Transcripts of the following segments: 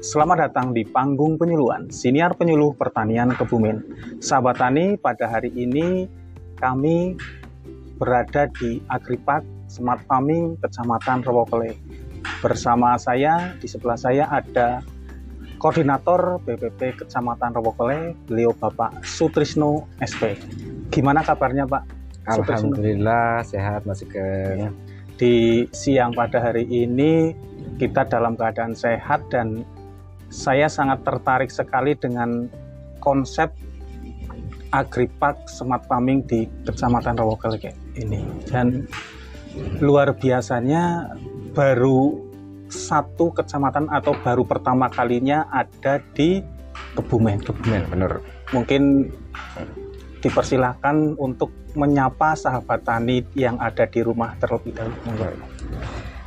Selamat datang di panggung penyuluhan Siniar Penyuluh Pertanian Kebumen. Sahabat Tani, pada hari ini kami berada di Agripak Smart Farming Kecamatan Rewokele. Bersama saya, di sebelah saya ada Koordinator BPP Kecamatan Rewokele, beliau Bapak Sutrisno SP. Gimana kabarnya Pak? Alhamdulillah sehat Mas Sugeng. Di siang pada hari ini kita dalam keadaan sehat dan saya sangat tertarik sekali dengan konsep agripark smart farming di Kecamatan Rawokel ini. Dan luar biasanya baru satu kecamatan atau baru pertama kalinya ada di Kebumen. Kebumen, benar. Mungkin dipersilahkan untuk menyapa sahabat tani yang ada di rumah terlebih dahulu.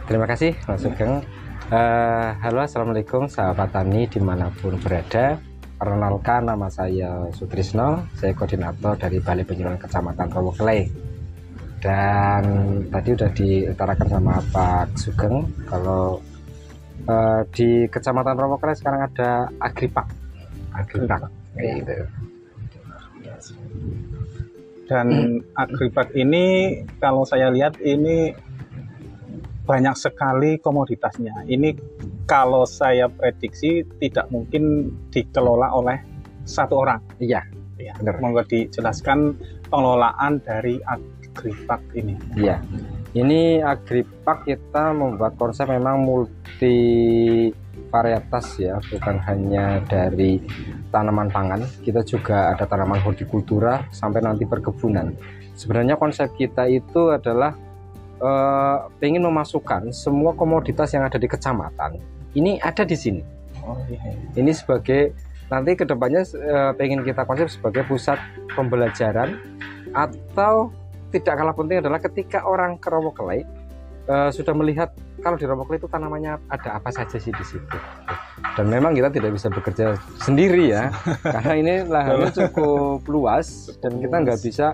Terima kasih Mas Sugeng. Uh, halo assalamualaikum sahabat tani di mana pun berada. Perkenalkan nama saya Sutrisno. Saya koordinator dari Balai Penyuluhan Kecamatan Rowokle dan tadi udah diutarakan sama Pak Sugeng kalau uh, di Kecamatan Rowokle sekarang ada Agripak. Agripak gitu. Dan Agripak ini kalau saya lihat ini banyak sekali komoditasnya. Ini kalau saya prediksi tidak mungkin dikelola oleh satu orang. Iya, ya, benar. Monggo dijelaskan pengelolaan dari Agripak ini. Iya. Ini Agripak kita membuat konsep memang multi varietas ya, bukan hanya dari tanaman pangan, kita juga ada tanaman hortikultura sampai nanti perkebunan. Sebenarnya konsep kita itu adalah uh, pengen memasukkan semua komoditas yang ada di kecamatan ini ada di sini. Oh, iya, iya. Ini sebagai nanti ke depannya uh, pengen kita konsep sebagai pusat pembelajaran atau tidak kalah penting adalah ketika orang ke Rowokelai uh, sudah melihat kalau di Rowokelai itu tanamannya ada apa saja sih di situ. Dan memang kita tidak bisa bekerja sendiri ya, karena ini lahannya cukup luas dan kita nggak bisa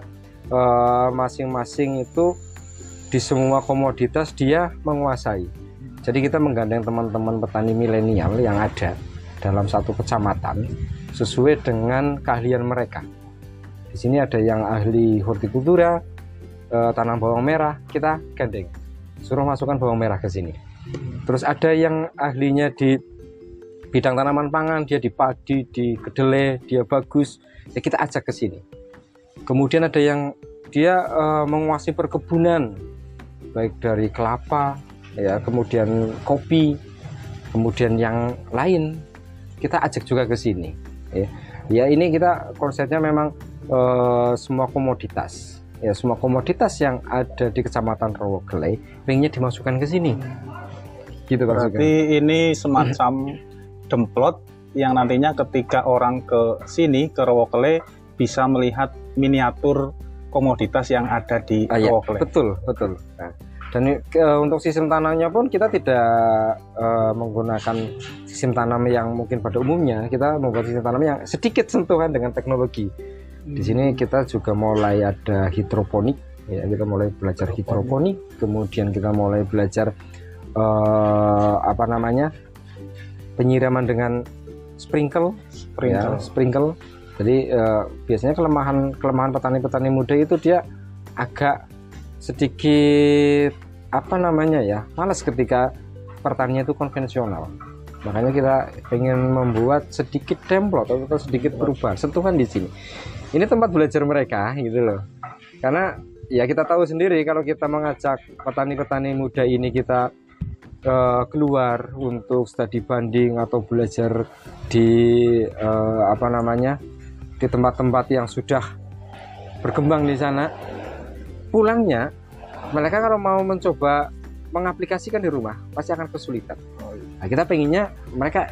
masing-masing uh, itu di semua komoditas dia menguasai. Jadi kita menggandeng teman-teman petani milenial yang ada dalam satu kecamatan sesuai dengan keahlian mereka. Di sini ada yang ahli hortikultura, eh, tanam bawang merah, kita gandeng. Suruh masukkan bawang merah ke sini. Terus ada yang ahlinya di bidang tanaman pangan, dia di padi, di kedelai, dia bagus, ya kita ajak ke sini. Kemudian ada yang dia uh, menguasai perkebunan, baik dari kelapa ya kemudian kopi kemudian yang lain kita ajak juga ke sini ya. Ya ini kita konsepnya memang uh, semua komoditas ya semua komoditas yang ada di kecamatan Rowokele pengennya dimasukkan ke sini. Gitu berarti ini semacam demplot yang nantinya ketika orang ke sini ke Rowokele bisa melihat miniatur komoditas yang ada di ah, ya, Betul, betul. Nah, dan uh, untuk sistem tanamnya pun kita tidak uh, menggunakan sistem tanam yang mungkin pada umumnya. Kita membuat sistem tanam yang sedikit sentuhan dengan teknologi. Hmm. Di sini kita juga mulai ada hidroponik, ya kita mulai belajar hidroponik. Kemudian kita mulai belajar uh, apa namanya penyiraman dengan sprinkle, sprinkle, ya, sprinkle jadi uh, biasanya kelemahan kelemahan petani-petani muda itu dia agak sedikit apa namanya ya malas ketika pertanian itu konvensional. Makanya kita ingin membuat sedikit template atau sedikit perubahan sentuhan di sini. Ini tempat belajar mereka gitu loh. Karena ya kita tahu sendiri kalau kita mengajak petani-petani muda ini kita uh, keluar untuk studi banding atau belajar di uh, apa namanya di tempat-tempat yang sudah berkembang di sana. Pulangnya mereka kalau mau mencoba mengaplikasikan di rumah pasti akan kesulitan. Nah, kita pengennya mereka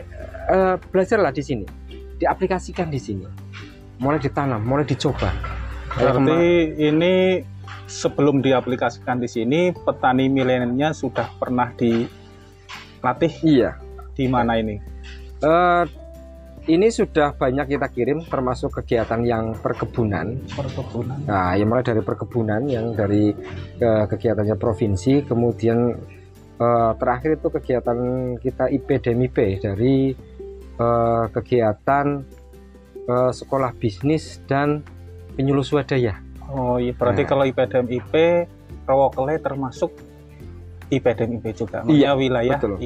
uh, belajarlah di sini. Diaplikasikan di sini. Mulai ditanam mulai dicoba. Berarti ini sebelum diaplikasikan di sini petani milenialnya sudah pernah dilatih? Iya. Di mana ini? Uh, ini sudah banyak kita kirim termasuk kegiatan yang perkebunan. Perkebunan. Nah, yang mulai dari perkebunan yang dari ke, kegiatannya provinsi, kemudian uh, terakhir itu kegiatan kita IPDMIP dari uh, kegiatan uh, sekolah bisnis dan penyuluh swadaya. Oh iya, berarti nah. kalau IP Rawakele termasuk IPDM IP juga, iya, wilayah betul.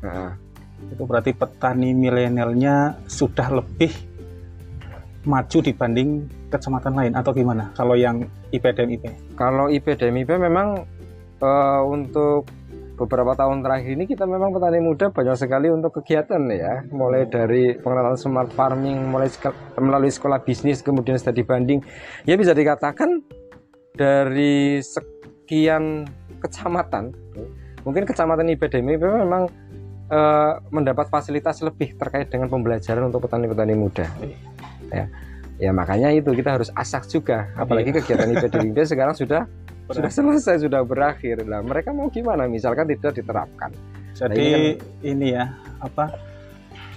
Nah. Itu berarti petani milenialnya sudah lebih maju dibanding kecamatan lain atau gimana? Kalau yang IPDM IP? Kalau IPDM IP memang uh, untuk beberapa tahun terakhir ini kita memang petani muda banyak sekali untuk kegiatan ya mulai dari pengenalan smart farming mulai melalui sekolah bisnis kemudian studi banding ya bisa dikatakan dari sekian kecamatan mungkin kecamatan IPDM memang uh, mendapat fasilitas lebih terkait dengan pembelajaran untuk petani-petani muda. Ya. Ya makanya itu kita harus asak juga. Apalagi iya. kegiatan IPDM sekarang sudah sudah selesai sudah berakhir. Lah mereka mau gimana? Misalkan tidak diterapkan. Jadi nah, ini, kan, ini ya apa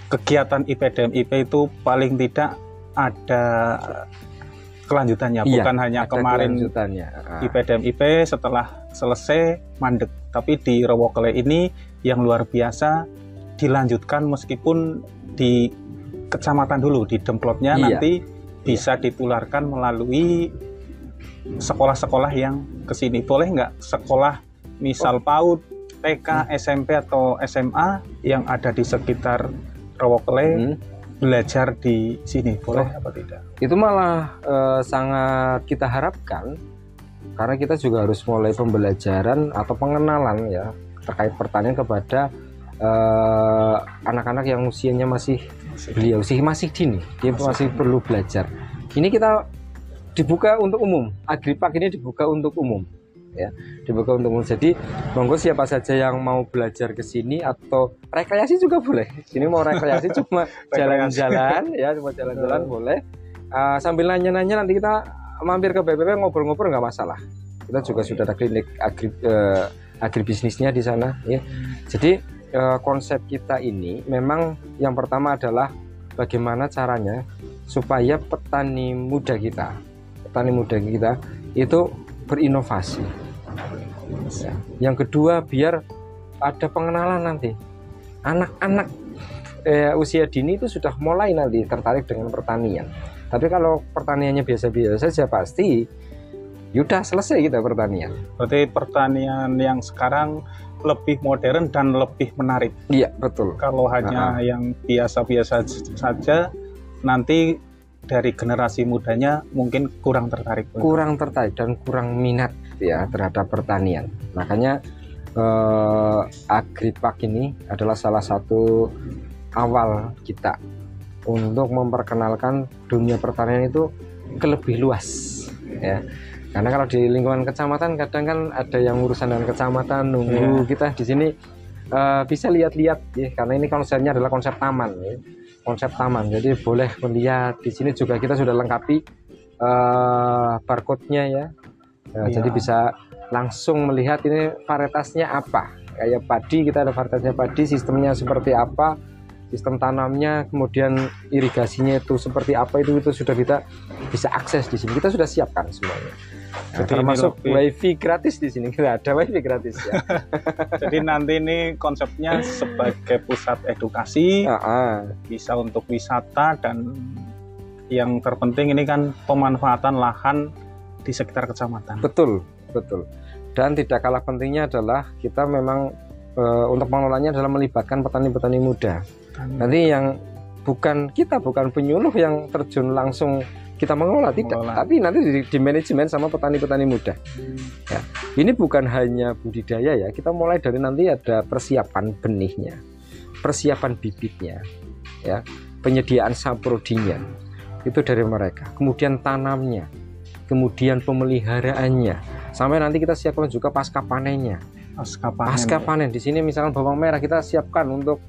kegiatan IPDM IP itu paling tidak ada kelanjutannya iya, bukan hanya kemarin ah. IPDM IP setelah selesai mandek. Tapi di Rowokele ini yang luar biasa dilanjutkan meskipun di kecamatan dulu di Demplotnya iya. nanti bisa ditularkan melalui sekolah-sekolah yang ke sini. Boleh nggak sekolah misal oh. PAUD, TK, hmm. SMP atau SMA yang ada di sekitar Rawokele hmm. belajar di sini? Boleh oh. apa tidak? Itu malah uh, sangat kita harapkan karena kita juga harus mulai pembelajaran atau pengenalan ya terkait pertanian kepada eh, anak-anak uh, yang usianya masih beliau sih masih dini dia masih perlu belajar ini kita dibuka untuk umum. Agripak ini dibuka untuk umum. Ya, dibuka untuk umum. Jadi, monggo siapa saja yang mau belajar ke sini atau rekreasi juga boleh. Sini mau rekreasi cuma jalan-jalan ya, cuma jalan-jalan boleh. Uh, sambil nanya-nanya nanti kita mampir ke BPP ngobrol-ngobrol nggak masalah. Kita juga oh, sudah ada klinik agri uh, agribisnisnya di sana ya. Jadi uh, konsep kita ini memang yang pertama adalah bagaimana caranya supaya petani muda kita petani muda kita itu berinovasi. Yang kedua biar ada pengenalan nanti anak-anak eh, usia dini itu sudah mulai nanti tertarik dengan pertanian. Tapi kalau pertaniannya biasa-biasa saja pasti Yudah selesai kita pertanian. Berarti pertanian yang sekarang lebih modern dan lebih menarik. Iya betul. Kalau hanya uh -huh. yang biasa-biasa saja, nanti dari generasi mudanya mungkin kurang tertarik kurang tertarik dan kurang minat ya terhadap pertanian makanya eh, Agripak ini adalah salah satu awal kita untuk memperkenalkan dunia pertanian itu ke lebih luas ya karena kalau di lingkungan kecamatan kadang kan ada yang urusan dengan kecamatan nunggu yeah. kita di sini uh, bisa lihat-lihat ya karena ini konsepnya adalah konsep taman ya konsep taman. Jadi boleh melihat di sini juga kita sudah lengkapi uh, barcode-nya ya. Nah, ya. Jadi bisa langsung melihat ini varietasnya apa. Kayak padi kita ada varietasnya padi, sistemnya seperti apa, sistem tanamnya, kemudian irigasinya itu seperti apa itu itu sudah kita bisa akses di sini. Kita sudah siapkan semuanya. Nah, Jadi termasuk lebih... wifi gratis di sini kita ada wifi gratis ya. Jadi nanti ini konsepnya sebagai pusat edukasi, uh -uh. bisa untuk wisata dan yang terpenting ini kan pemanfaatan lahan di sekitar kecamatan. Betul, betul. Dan tidak kalah pentingnya adalah kita memang e, untuk pengelolanya adalah melibatkan petani-petani muda. Nanti yang bukan kita bukan penyuluh yang terjun langsung kita mengelola tidak. Mengelola. tapi nanti di, di manajemen sama petani-petani muda. Hmm. ya. Ini bukan hanya budidaya ya kita mulai dari nanti ada persiapan benihnya persiapan bibitnya ya. Penyediaan saprodinya itu dari mereka. Kemudian tanamnya kemudian pemeliharaannya. Sampai nanti kita siapkan juga pasca panennya. Pasca panen, pasca panen. Di sini misalkan bawang merah kita siapkan untuk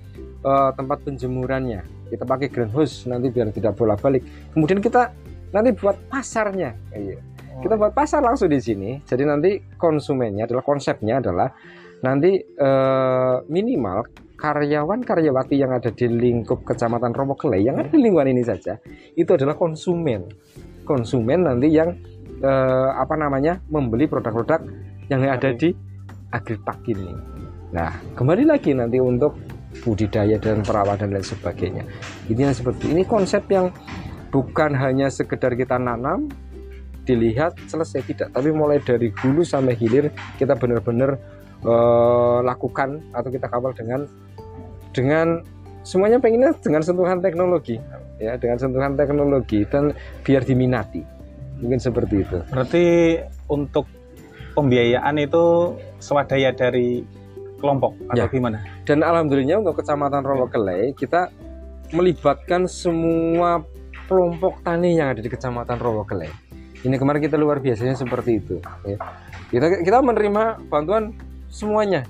uh, tempat penjemurannya. Kita pakai greenhouse nanti biar tidak bolak-balik. Kemudian kita nanti buat pasarnya. Iya. kita buat pasar langsung di sini. Jadi nanti konsumennya adalah konsepnya adalah nanti eh, minimal karyawan karyawati yang ada di lingkup kecamatan Romokele yang ada di lingkungan ini saja itu adalah konsumen. Konsumen nanti yang eh, apa namanya membeli produk-produk yang ada di Agripak ini. Nah kembali lagi nanti untuk budidaya dan perawatan dan lain sebagainya. Intinya seperti ini. Konsep yang bukan hanya sekedar kita nanam dilihat selesai tidak. Tapi mulai dari hulu sampai hilir kita benar-benar uh, lakukan atau kita kawal dengan dengan semuanya pengennya dengan sentuhan teknologi. Ya dengan sentuhan teknologi dan biar diminati. Mungkin seperti itu. Berarti untuk pembiayaan itu swadaya dari kelompok atau ya. gimana dan alhamdulillah untuk kecamatan Rowokele kita melibatkan semua kelompok tani yang ada di kecamatan Rowokele ini kemarin kita luar biasanya seperti itu ya. kita kita menerima bantuan semuanya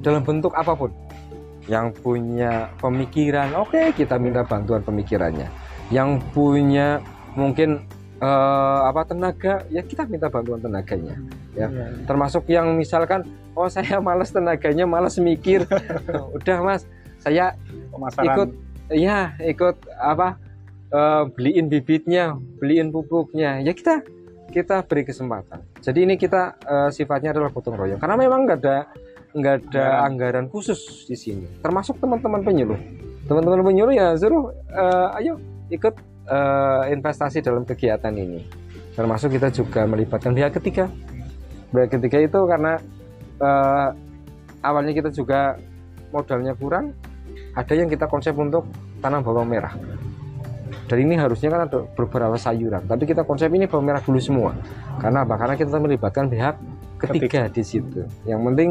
dalam bentuk apa pun yang punya pemikiran oke okay, kita minta bantuan pemikirannya yang punya mungkin uh, apa tenaga? Ya kita minta bantuan tenaganya ya. Ya. termasuk yang misalkan oh saya malas tenaganya malas mikir. Udah mas. Saya Pemasaran. ikut ya ikut apa uh, beliin bibitnya beliin pupuknya. Ya kita kita beri kesempatan. Jadi ini kita uh, sifatnya adalah gotong royong. Karena memang nggak ada nggak ada anggaran khusus di sini. Termasuk teman-teman penyuluh. Teman-teman penyuluh ya suruh uh, ayo ikut uh, investasi dalam kegiatan ini. Termasuk kita juga melibatkan pihak ketiga. Pihak ketiga itu karena uh, awalnya kita juga modalnya kurang, ada yang kita konsep untuk tanam bawang merah. Dan ini harusnya kan ada beberapa sayuran, tapi kita konsep ini bawang merah dulu semua. Karena apa? Karena kita melibatkan pihak ketiga, ketiga. di situ. Yang penting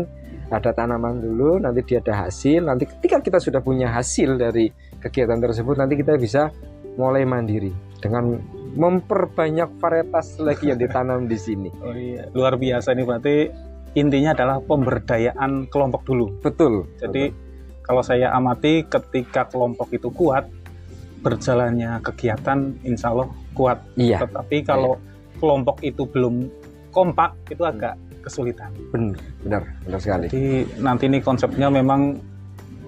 ada tanaman dulu, nanti dia ada hasil. Nanti ketika kita sudah punya hasil dari kegiatan tersebut, nanti kita bisa mulai mandiri dengan memperbanyak varietas lagi yang ditanam di sini. Oh iya, luar biasa ini berarti intinya adalah pemberdayaan kelompok dulu. Betul. Jadi betul. kalau saya amati ketika kelompok itu kuat, berjalannya kegiatan insya Allah kuat. Iya. Tetapi kalau iya. kelompok itu belum kompak itu agak kesulitan. Benar, benar, benar sekali. Jadi nanti ini konsepnya memang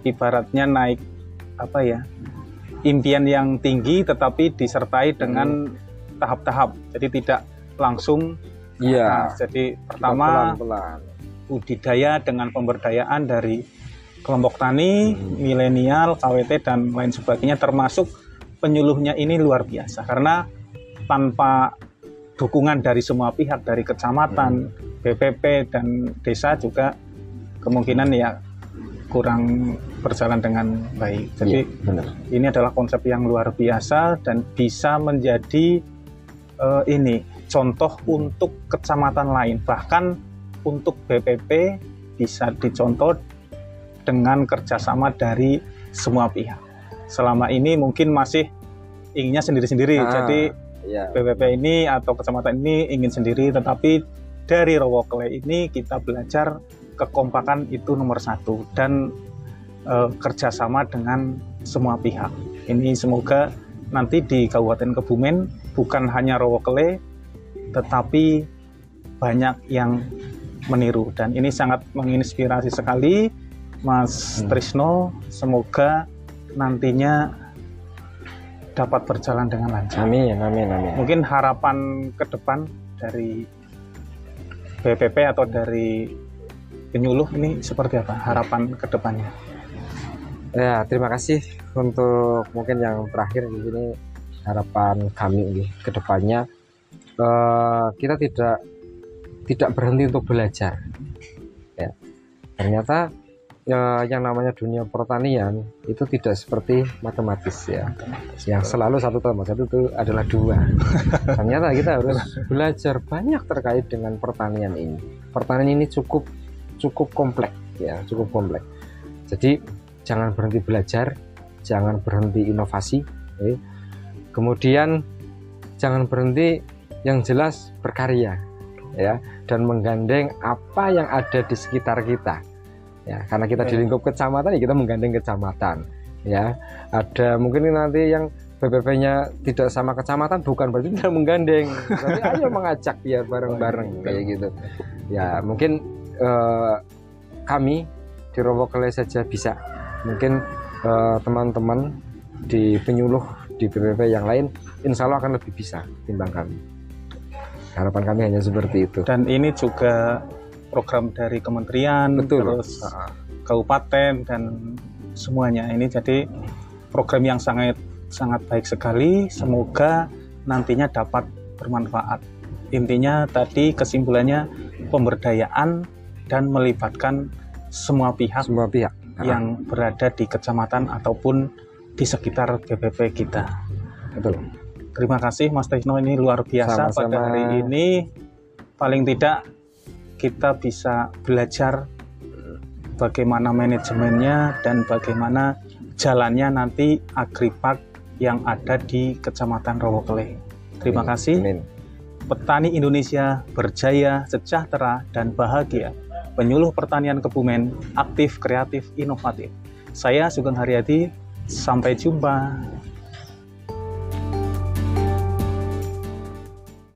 ibaratnya naik apa ya? Impian yang tinggi tetapi disertai dengan tahap-tahap. Jadi tidak langsung Iya. Nah, jadi pertama pelan-pelan budidaya dengan pemberdayaan dari kelompok tani, hmm. milenial, KWT dan lain sebagainya termasuk penyuluhnya ini luar biasa karena tanpa dukungan dari semua pihak dari kecamatan, hmm. BPP dan desa juga kemungkinan ya kurang berjalan dengan baik. Jadi ya, benar. ini adalah konsep yang luar biasa dan bisa menjadi uh, ini contoh untuk kecamatan lain. Bahkan untuk BPP bisa dicontoh dengan kerjasama dari semua pihak. Selama ini mungkin masih inginnya sendiri-sendiri. Ah, Jadi ya. BPP ini atau kecamatan ini ingin sendiri, tetapi dari Rowokle ini kita belajar kekompakan itu nomor satu dan e, kerjasama dengan semua pihak. Ini semoga nanti di Kabupaten Kebumen bukan hanya Rowokele, tetapi banyak yang meniru dan ini sangat menginspirasi sekali Mas hmm. Trisno. Semoga nantinya dapat berjalan dengan lancar. Amin, amin, amin. Mungkin harapan ke depan dari BPP atau dari penyuluh ini seperti apa harapan ke depannya? Ya terima kasih untuk mungkin yang terakhir di sini harapan kami ini ke depannya uh, kita tidak tidak berhenti untuk belajar. Ya ternyata ya, yang namanya dunia pertanian itu tidak seperti matematis ya. Yang selalu satu tambah satu itu adalah dua. Ternyata kita harus belajar banyak terkait dengan pertanian ini. Pertanian ini cukup cukup kompleks ya cukup kompleks jadi jangan berhenti belajar jangan berhenti inovasi ya. kemudian jangan berhenti yang jelas berkarya ya dan menggandeng apa yang ada di sekitar kita ya. Karena kita di lingkup kecamatan ya kita menggandeng kecamatan ya. Ada mungkin nanti yang BPP-nya tidak sama kecamatan bukan berarti tidak menggandeng. Tapi ayo mengajak ya bareng-bareng kayak gitu. ya mungkin eh, kami di Rowokele saja bisa mungkin eh, teman-teman eh, di penyuluh di BPP yang lain insya Allah akan lebih bisa timbang kami harapan kami hanya seperti itu dan ini juga program dari kementerian Betul. terus kabupaten dan semuanya. Ini jadi program yang sangat sangat baik sekali. Semoga nantinya dapat bermanfaat. Intinya tadi kesimpulannya pemberdayaan dan melibatkan semua pihak semua pihak yang berada di kecamatan ataupun di sekitar BPP kita. betul Terima kasih Mas Tekno ini luar biasa Sama-sama. pada hari ini. Paling tidak kita bisa belajar bagaimana manajemennya dan bagaimana jalannya nanti agripark yang ada di Kecamatan Rowokle. Terima kasih. Amin. Petani Indonesia berjaya, sejahtera, dan bahagia. Penyuluh pertanian Kebumen, aktif, kreatif, inovatif. Saya Sugeng Haryadi, sampai jumpa.